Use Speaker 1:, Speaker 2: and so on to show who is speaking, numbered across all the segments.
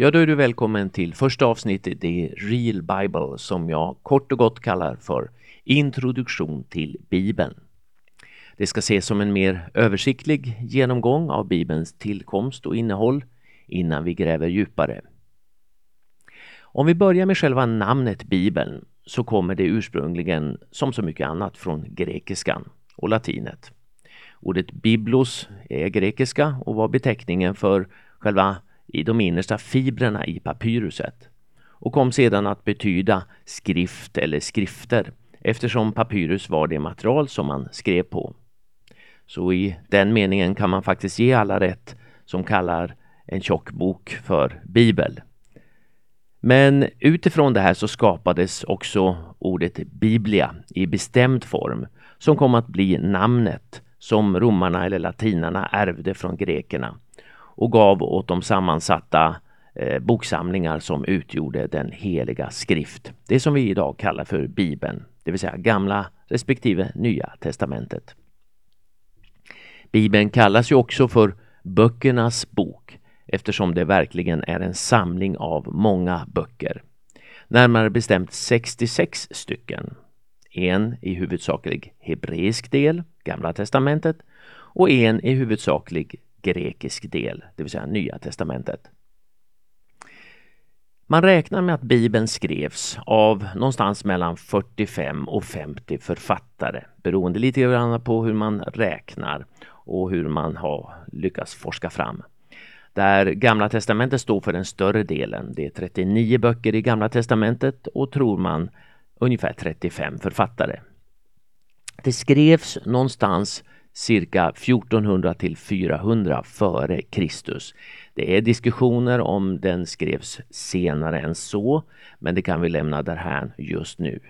Speaker 1: Ja, då är du välkommen till första avsnittet i Real Bible som jag kort och gott kallar för Introduktion till Bibeln. Det ska ses som en mer översiktlig genomgång av Bibelns tillkomst och innehåll innan vi gräver djupare. Om vi börjar med själva namnet Bibeln så kommer det ursprungligen, som så mycket annat, från grekiskan och latinet. Ordet biblos är grekiska och var beteckningen för själva i de innersta fibrerna i papyruset och kom sedan att betyda skrift eller skrifter eftersom papyrus var det material som man skrev på. Så i den meningen kan man faktiskt ge alla rätt som kallar en tjock bok för bibel. Men utifrån det här så skapades också ordet biblia i bestämd form som kom att bli namnet som romarna eller latinarna ärvde från grekerna och gav åt de sammansatta eh, boksamlingar som utgjorde den heliga skrift. Det som vi idag kallar för Bibeln, det vill säga gamla respektive nya testamentet. Bibeln kallas ju också för böckernas bok eftersom det verkligen är en samling av många böcker. Närmare bestämt 66 stycken. En i huvudsaklig hebreisk del, Gamla testamentet, och en i huvudsaklig grekisk del, det vill säga Nya testamentet. Man räknar med att Bibeln skrevs av någonstans mellan 45 och 50 författare beroende lite grann på hur man räknar och hur man har lyckats forska fram. Där Gamla testamentet står för den större delen. Det är 39 böcker i Gamla testamentet och tror man ungefär 35 författare. Det skrevs någonstans cirka 1400 till 400 före Kristus. Det är diskussioner om den skrevs senare än så, men det kan vi lämna därhän just nu.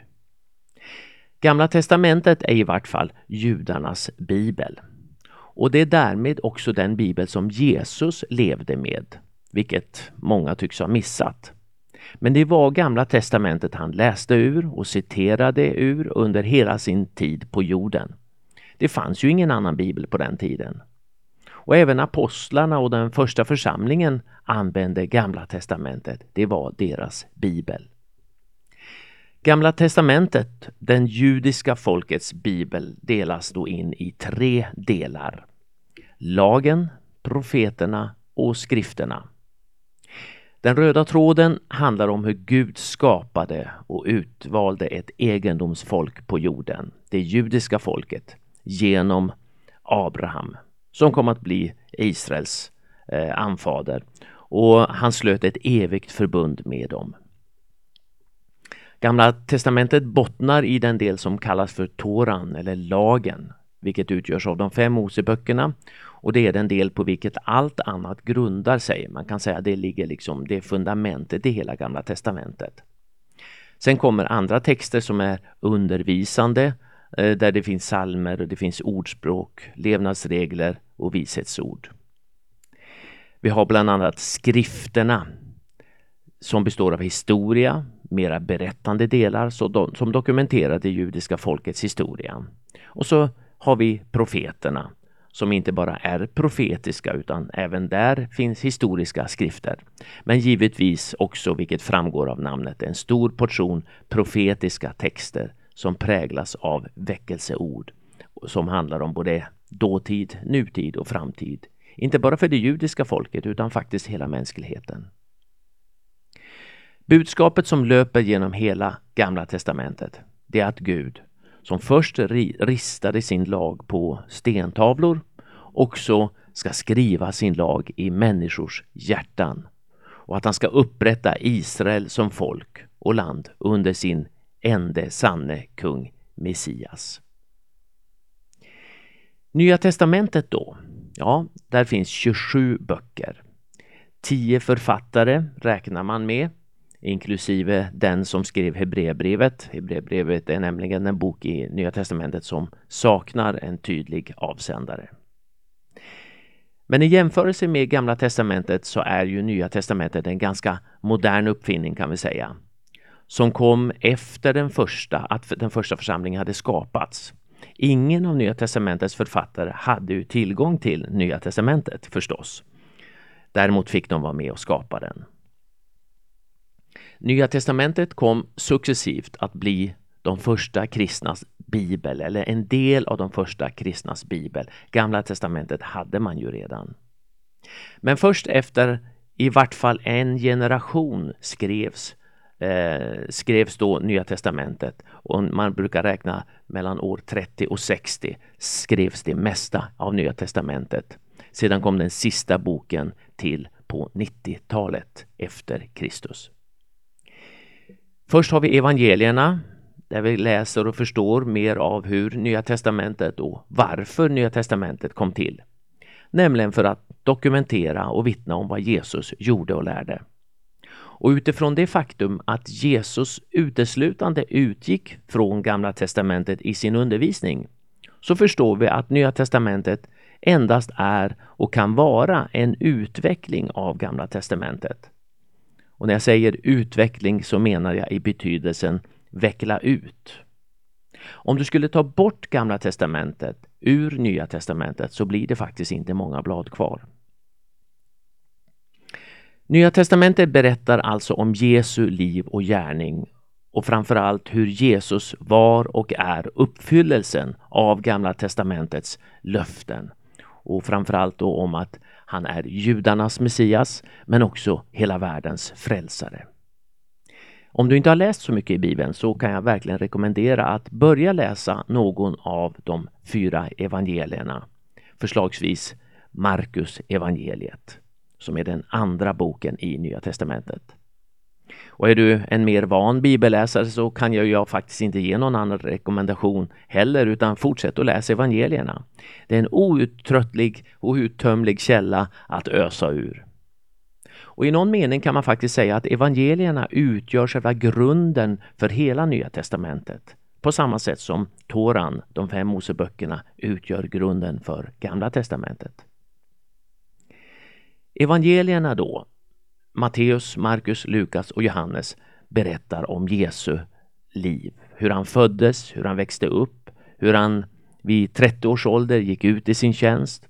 Speaker 1: Gamla testamentet är i vart fall judarnas bibel. Och det är därmed också den bibel som Jesus levde med, vilket många tycks ha missat. Men det var Gamla testamentet han läste ur och citerade ur under hela sin tid på jorden. Det fanns ju ingen annan bibel på den tiden. Och även apostlarna och den första församlingen använde Gamla testamentet. Det var deras bibel. Gamla testamentet, den judiska folkets bibel, delas då in i tre delar. Lagen, profeterna och skrifterna. Den röda tråden handlar om hur Gud skapade och utvalde ett egendomsfolk på jorden, det judiska folket, genom Abraham som kom att bli Israels eh, anfader och han slöt ett evigt förbund med dem. Gamla testamentet bottnar i den del som kallas för Toran eller lagen, vilket utgörs av de fem Moseböckerna och det är den del på vilket allt annat grundar sig. Man kan säga att det ligger liksom, det är fundamentet i hela Gamla testamentet. Sen kommer andra texter som är undervisande, Eh, där det finns salmer och det finns ordspråk, levnadsregler och vishetsord. Vi har bland annat skrifterna som består av historia, mera berättande delar som dokumenterar det judiska folkets historia. Och så har vi profeterna som inte bara är profetiska utan även där finns historiska skrifter. Men givetvis också, vilket framgår av namnet, en stor portion profetiska texter som präglas av väckelseord som handlar om både dåtid, nutid och framtid. Inte bara för det judiska folket utan faktiskt hela mänskligheten. Budskapet som löper genom hela Gamla testamentet, det är att Gud, som först ristade sin lag på stentavlor, också ska skriva sin lag i människors hjärtan och att han ska upprätta Israel som folk och land under sin ende sanne kung Messias. Nya testamentet då? Ja, där finns 27 böcker. 10 författare räknar man med inklusive den som skrev Hebreerbrevet. Hebreerbrevet är nämligen en bok i Nya Testamentet som saknar en tydlig avsändare. Men i jämförelse med Gamla Testamentet så är ju Nya Testamentet en ganska modern uppfinning kan vi säga. Som kom efter den första, att den första församlingen hade skapats. Ingen av Nya Testamentets författare hade ju tillgång till Nya Testamentet förstås. Däremot fick de vara med och skapa den. Nya testamentet kom successivt att bli de första kristnas bibel, eller en del av de första kristnas bibel. Gamla testamentet hade man ju redan. Men först efter i vart fall en generation skrevs eh, skrevs då Nya Testamentet och man brukar räkna mellan år 30 och 60 skrevs det mesta av Nya Testamentet. Sedan kom den sista boken till på 90-talet efter Kristus. Först har vi evangelierna där vi läser och förstår mer av hur Nya Testamentet och varför Nya Testamentet kom till. Nämligen för att dokumentera och vittna om vad Jesus gjorde och lärde. Och utifrån det faktum att Jesus uteslutande utgick från Gamla testamentet i sin undervisning så förstår vi att Nya testamentet endast är och kan vara en utveckling av Gamla testamentet. Och när jag säger utveckling så menar jag i betydelsen veckla ut. Om du skulle ta bort Gamla testamentet ur Nya testamentet så blir det faktiskt inte många blad kvar. Nya testamentet berättar alltså om Jesu liv och gärning och framförallt hur Jesus var och är uppfyllelsen av Gamla testamentets löften. Och framförallt då om att han är judarnas Messias men också hela världens frälsare. Om du inte har läst så mycket i Bibeln så kan jag verkligen rekommendera att börja läsa någon av de fyra evangelierna. Förslagsvis Markus evangeliet som är den andra boken i Nya Testamentet. Och är du en mer van bibelläsare så kan jag, jag faktiskt inte ge någon annan rekommendation heller utan fortsätt att läsa evangelierna. Det är en outtröttlig och uttömlig källa att ösa ur. Och i någon mening kan man faktiskt säga att evangelierna utgör själva grunden för hela Nya Testamentet. På samma sätt som Toran, de fem Moseböckerna, utgör grunden för Gamla Testamentet. Evangelierna då, Matteus, Markus, Lukas och Johannes berättar om Jesu liv. Hur han föddes, hur han växte upp, hur han vid 30 års ålder gick ut i sin tjänst,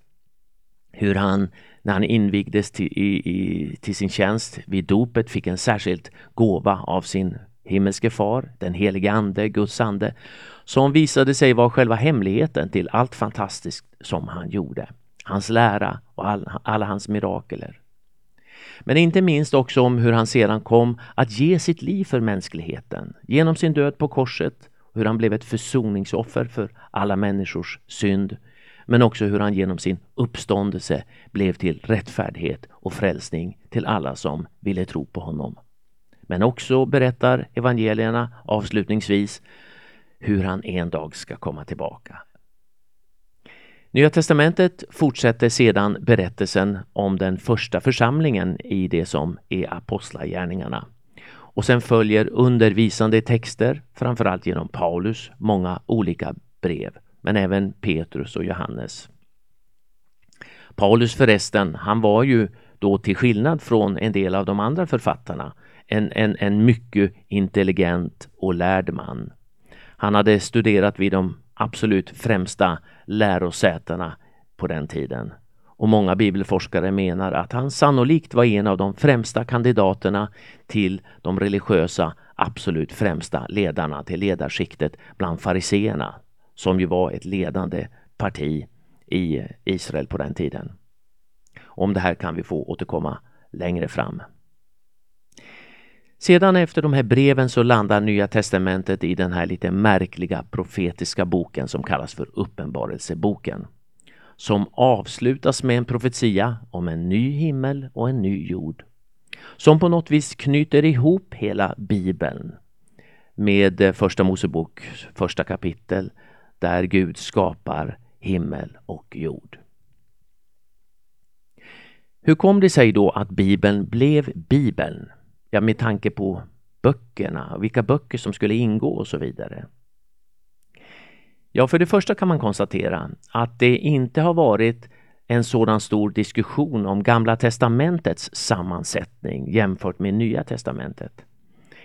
Speaker 1: hur han när han invigdes till, i, i, till sin tjänst vid dopet fick en särskild gåva av sin himmelske far, den helige Ande, Guds ande, som visade sig vara själva hemligheten till allt fantastiskt som han gjorde hans lära och all, alla hans mirakler. Men inte minst också om hur han sedan kom att ge sitt liv för mänskligheten genom sin död på korset, hur han blev ett försoningsoffer för alla människors synd, men också hur han genom sin uppståndelse blev till rättfärdighet och frälsning till alla som ville tro på honom. Men också berättar evangelierna avslutningsvis hur han en dag ska komma tillbaka. Nya testamentet fortsätter sedan berättelsen om den första församlingen i det som är apostlagärningarna. Och sen följer undervisande texter, framförallt genom Paulus, många olika brev, men även Petrus och Johannes. Paulus förresten, han var ju då till skillnad från en del av de andra författarna en, en, en mycket intelligent och lärd man. Han hade studerat vid de absolut främsta lärosätena på den tiden. Och många bibelforskare menar att han sannolikt var en av de främsta kandidaterna till de religiösa absolut främsta ledarna till ledarskiktet bland fariseerna, som ju var ett ledande parti i Israel på den tiden. Om det här kan vi få återkomma längre fram. Sedan efter de här breven så landar Nya Testamentet i den här lite märkliga profetiska boken som kallas för Uppenbarelseboken. Som avslutas med en profetia om en ny himmel och en ny jord. Som på något vis knyter ihop hela Bibeln med eh, Första Mosebok, första kapitel, där Gud skapar himmel och jord. Hur kom det sig då att Bibeln blev Bibeln? Ja, med tanke på böckerna, vilka böcker som skulle ingå och så vidare. Ja, för det första kan man konstatera att det inte har varit en sådan stor diskussion om Gamla testamentets sammansättning jämfört med Nya testamentet.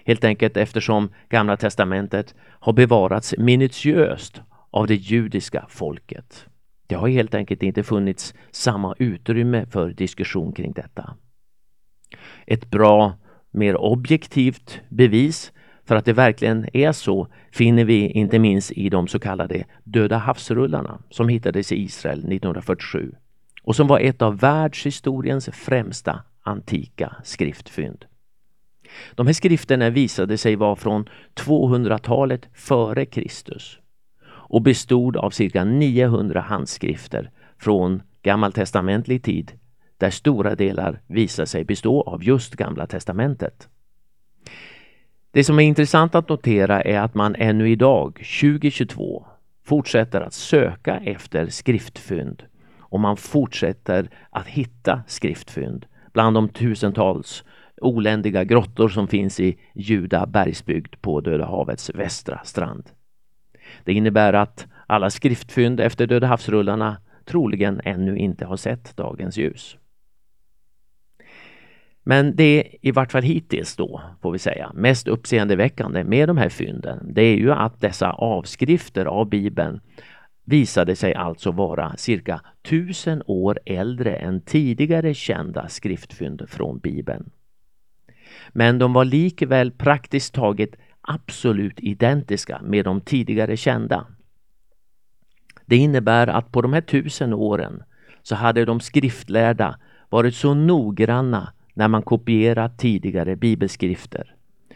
Speaker 1: Helt enkelt eftersom Gamla testamentet har bevarats minutiöst av det judiska folket. Det har helt enkelt inte funnits samma utrymme för diskussion kring detta. Ett bra mer objektivt bevis för att det verkligen är så finner vi inte minst i de så kallade Döda havsrullarna som hittades i Israel 1947 och som var ett av världshistoriens främsta antika skriftfynd. De här skrifterna visade sig vara från 200-talet före Kristus och bestod av cirka 900 handskrifter från gammaltestamentlig tid där stora delar visar sig bestå av just Gamla testamentet. Det som är intressant att notera är att man ännu idag, 2022, fortsätter att söka efter skriftfynd och man fortsätter att hitta skriftfynd bland de tusentals oländiga grottor som finns i Juda bergsbygd på Döda havets västra strand. Det innebär att alla skriftfynd efter Döda havsrullarna troligen ännu inte har sett dagens ljus. Men det i vart fall hittills då, får vi säga, mest uppseendeväckande med de här fynden, det är ju att dessa avskrifter av Bibeln visade sig alltså vara cirka tusen år äldre än tidigare kända skriftfynd från Bibeln. Men de var likväl praktiskt taget absolut identiska med de tidigare kända. Det innebär att på de här tusen åren så hade de skriftlärda varit så noggranna när man kopierat tidigare bibelskrifter.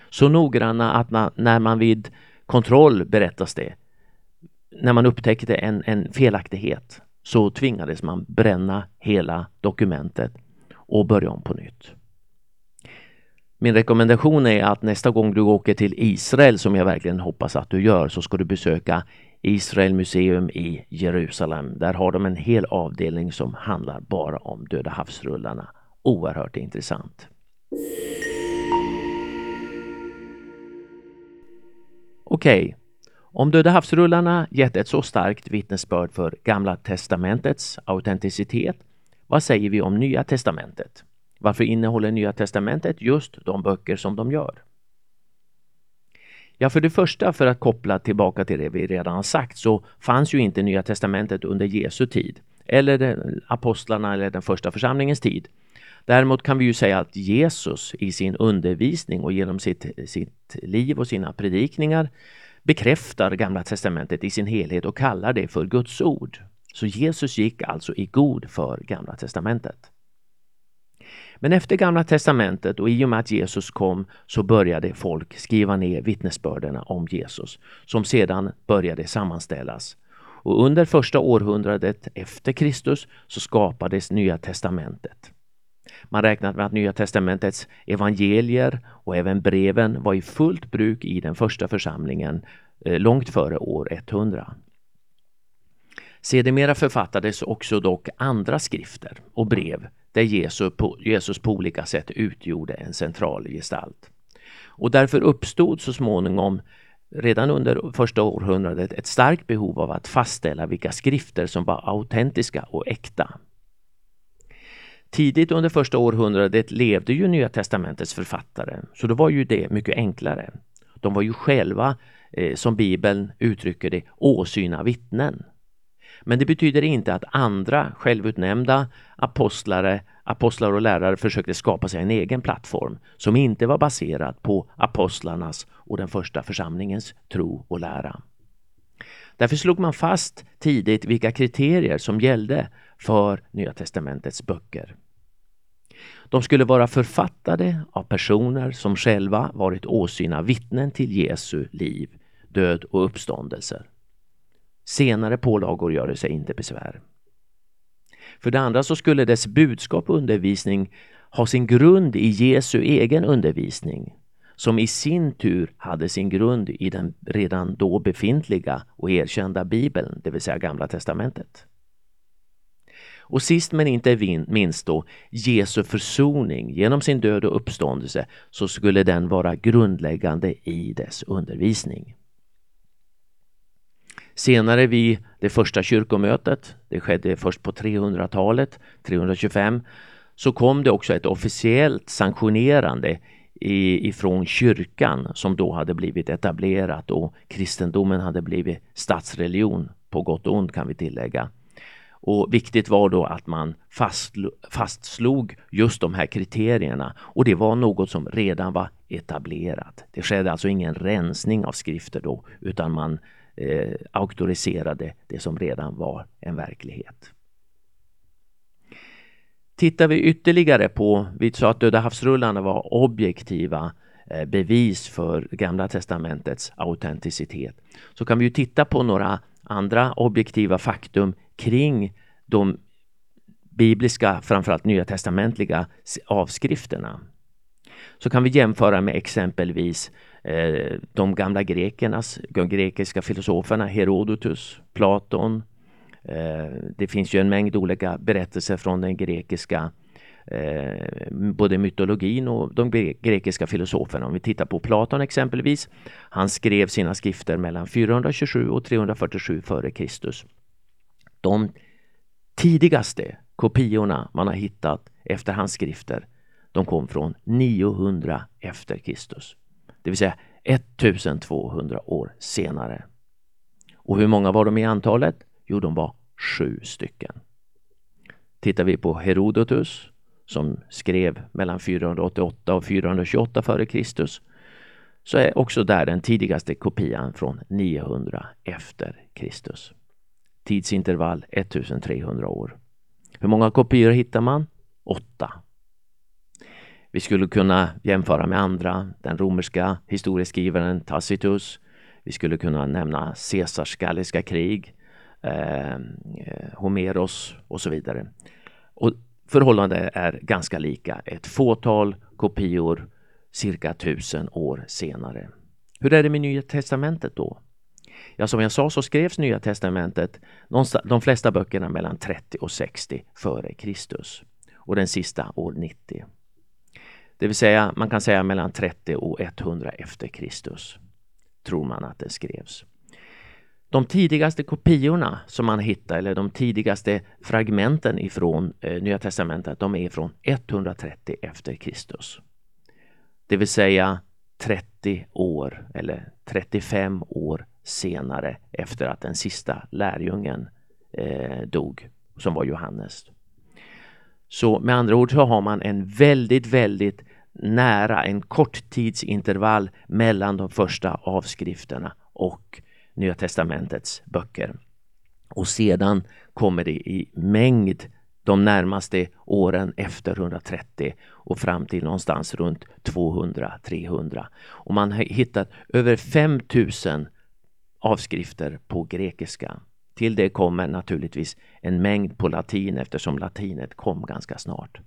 Speaker 1: Så noggranna att när man vid kontroll, berättas det, när man upptäckte en, en felaktighet så tvingades man bränna hela dokumentet och börja om på nytt. Min rekommendation är att nästa gång du åker till Israel, som jag verkligen hoppas att du gör, så ska du besöka Israel museum i Jerusalem. Där har de en hel avdelning som handlar bara om Döda havsrullarna. Oerhört intressant. Okej, okay. om Döda havsrullarna gett ett så starkt vittnesbörd för Gamla testamentets autenticitet, vad säger vi om Nya testamentet? Varför innehåller Nya testamentet just de böcker som de gör? Ja, för det första, för att koppla tillbaka till det vi redan har sagt, så fanns ju inte Nya testamentet under Jesu tid, eller apostlarna eller den första församlingens tid. Däremot kan vi ju säga att Jesus i sin undervisning och genom sitt, sitt liv och sina predikningar bekräftar Gamla testamentet i sin helhet och kallar det för Guds ord. Så Jesus gick alltså i god för Gamla testamentet. Men efter Gamla testamentet och i och med att Jesus kom så började folk skriva ner vittnesbörderna om Jesus som sedan började sammanställas. Och under första århundradet efter Kristus så skapades Nya testamentet. Man räknar med att Nya testamentets evangelier och även breven var i fullt bruk i den första församlingen eh, långt före år 100. Sedermera författades också dock andra skrifter och brev där Jesus på, Jesus på olika sätt utgjorde en central gestalt. Och därför uppstod så småningom redan under första århundradet ett starkt behov av att fastställa vilka skrifter som var autentiska och äkta. Tidigt under första århundradet levde ju Nya testamentets författare, så då var ju det mycket enklare. De var ju själva, eh, som Bibeln uttrycker det, åsyna vittnen. Men det betyder inte att andra självutnämnda apostlare, apostlar och lärare försökte skapa sig en egen plattform som inte var baserad på apostlarnas och den första församlingens tro och lära. Därför slog man fast tidigt vilka kriterier som gällde för Nya testamentets böcker. De skulle vara författade av personer som själva varit åsyna vittnen till Jesu liv, död och uppståndelser. Senare pålagor gör det sig inte besvär. För det andra så skulle dess budskap och undervisning ha sin grund i Jesu egen undervisning som i sin tur hade sin grund i den redan då befintliga och erkända Bibeln, det vill säga Gamla testamentet. Och sist men inte minst då Jesu försoning genom sin död och uppståndelse så skulle den vara grundläggande i dess undervisning. Senare vid det första kyrkomötet, det skedde först på 300-talet, 325, så kom det också ett officiellt sanktionerande ifrån kyrkan som då hade blivit etablerat och kristendomen hade blivit statsreligion på gott och ont kan vi tillägga. Och viktigt var då att man fastslog just de här kriterierna och det var något som redan var etablerat. Det skedde alltså ingen rensning av skrifter då utan man eh, auktoriserade det som redan var en verklighet. Tittar vi ytterligare på, vi sa att Döda havsrullarna var objektiva eh, bevis för Gamla testamentets autenticitet, så kan vi ju titta på några andra objektiva faktum kring de bibliska, framförallt nya testamentliga avskrifterna. Så kan vi jämföra med exempelvis eh, de gamla grekernas, de grekiska filosoferna Herodotus, Platon. Eh, det finns ju en mängd olika berättelser från den grekiska eh, både mytologin och de grekiska filosoferna. Om vi tittar på Platon exempelvis. Han skrev sina skrifter mellan 427 och 347 f.Kr. De tidigaste kopiorna man har hittat efter hans skrifter, de kom från 900 efter Kristus. Det vill säga 1200 år senare. Och hur många var de i antalet? Jo, de var sju stycken. Tittar vi på Herodotus som skrev mellan 488 och 428 f.Kr. så är också där den tidigaste kopian från 900 efter Kristus. Tidsintervall 1300 år. Hur många kopior hittar man? Åtta. Vi skulle kunna jämföra med andra, den romerska historieskrivaren Tacitus. Vi skulle kunna nämna Caesars galliska krig, ehm, eh, Homeros och så vidare. Och förhållandet är ganska lika. Ett fåtal kopior cirka tusen år senare. Hur är det med Nya Testamentet då? Ja, som jag sa så skrevs Nya Testamentet, de flesta böckerna mellan 30 och 60 före Kristus och den sista år 90. Det vill säga, man kan säga mellan 30 och 100 efter Kristus tror man att det skrevs. De tidigaste kopiorna som man hittar, eller de tidigaste fragmenten ifrån eh, Nya Testamentet, de är från 130 efter Kristus. Det vill säga 30 år eller 35 år senare efter att den sista lärjungen eh, dog, som var Johannes. Så med andra ord så har man en väldigt, väldigt nära, en kort tidsintervall mellan de första avskrifterna och Nya testamentets böcker. Och sedan kommer det i mängd de närmaste åren efter 130 och fram till någonstans runt 200-300. Och man har hittat över 5000 avskrifter på grekiska. Till det kommer naturligtvis en mängd på latin eftersom latinet kom ganska snart.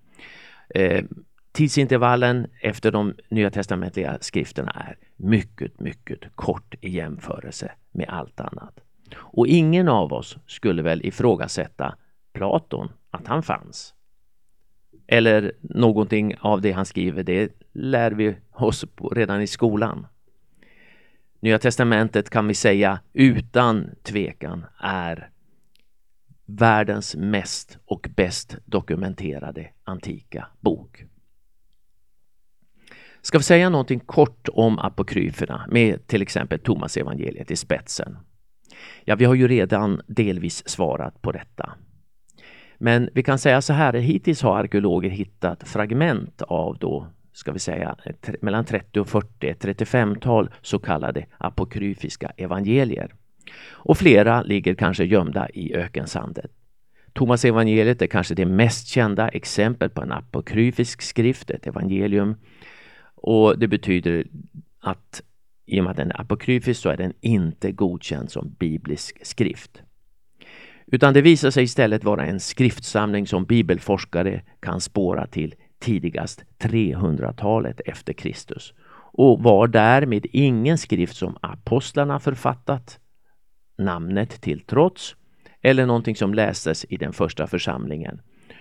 Speaker 1: Eh, tidsintervallen efter de nya testamentliga skrifterna är mycket, mycket kort i jämförelse med allt annat. Och ingen av oss skulle väl ifrågasätta Platon, att han fanns. Eller någonting av det han skriver, det lär vi oss redan i skolan. Nya testamentet kan vi säga utan tvekan är världens mest och bäst dokumenterade antika bok. Ska vi säga någonting kort om apokryferna med till exempel Thomas evangeliet i spetsen? Ja, vi har ju redan delvis svarat på detta. Men vi kan säga så här, hittills har arkeologer hittat fragment av då ska vi säga, mellan 30 och 40, ett 35-tal så kallade apokryfiska evangelier. Och flera ligger kanske gömda i ökensandet. Thomas evangeliet är kanske det mest kända exempel på en apokryfisk skrift, ett evangelium. Och det betyder att i och med att den är apokryfisk så är den inte godkänd som biblisk skrift. Utan det visar sig istället vara en skriftsamling som bibelforskare kan spåra till tidigast 300-talet efter Kristus och var därmed ingen skrift som apostlarna författat, namnet till trots, eller någonting som lästes i den första församlingen,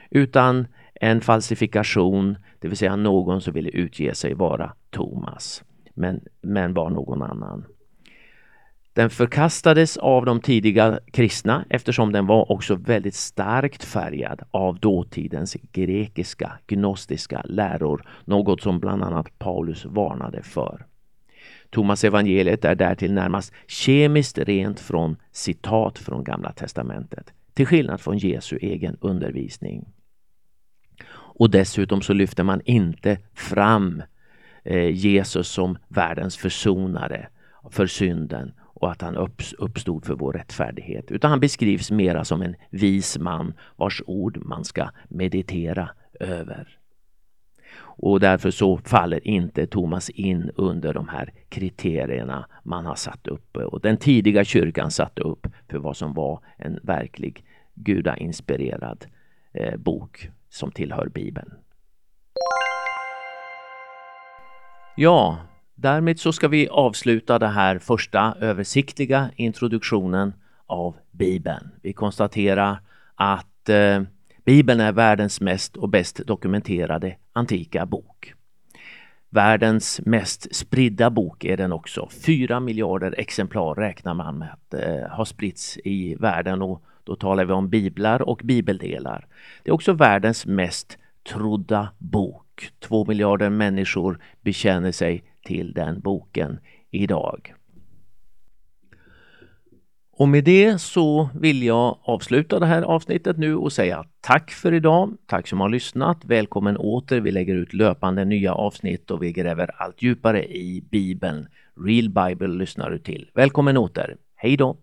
Speaker 1: utan en falsifikation, det vill säga någon som ville utge sig vara Thomas, men, men var någon annan. Den förkastades av de tidiga kristna eftersom den var också väldigt starkt färgad av dåtidens grekiska gnostiska läror, något som bland annat Paulus varnade för. Thomas evangeliet är därtill närmast kemiskt rent från citat från Gamla testamentet. till skillnad från Jesu egen undervisning. Och dessutom så lyfter man inte fram eh, Jesus som världens försonare för synden och att han uppstod för vår rättfärdighet. Utan han beskrivs mera som en vis man vars ord man ska meditera över. Och därför så faller inte Thomas in under de här kriterierna man har satt upp och den tidiga kyrkan satte upp för vad som var en verklig gudainspirerad eh, bok som tillhör Bibeln. Ja, därmed så ska vi avsluta den här första översiktliga introduktionen av Bibeln. Vi konstaterar att eh, Bibeln är världens mest och bäst dokumenterade antika bok. Världens mest spridda bok är den också. Fyra miljarder exemplar räknar man med att eh, ha spritts i världen och då talar vi om biblar och bibeldelar. Det är också världens mest trodda bok. Två miljarder människor bekänner sig till den boken idag. Och med det så vill jag avsluta det här avsnittet nu och säga tack för idag. Tack som har lyssnat. Välkommen åter. Vi lägger ut löpande nya avsnitt och vi gräver allt djupare i Bibeln. Real Bible lyssnar du till. Välkommen åter. Hej då!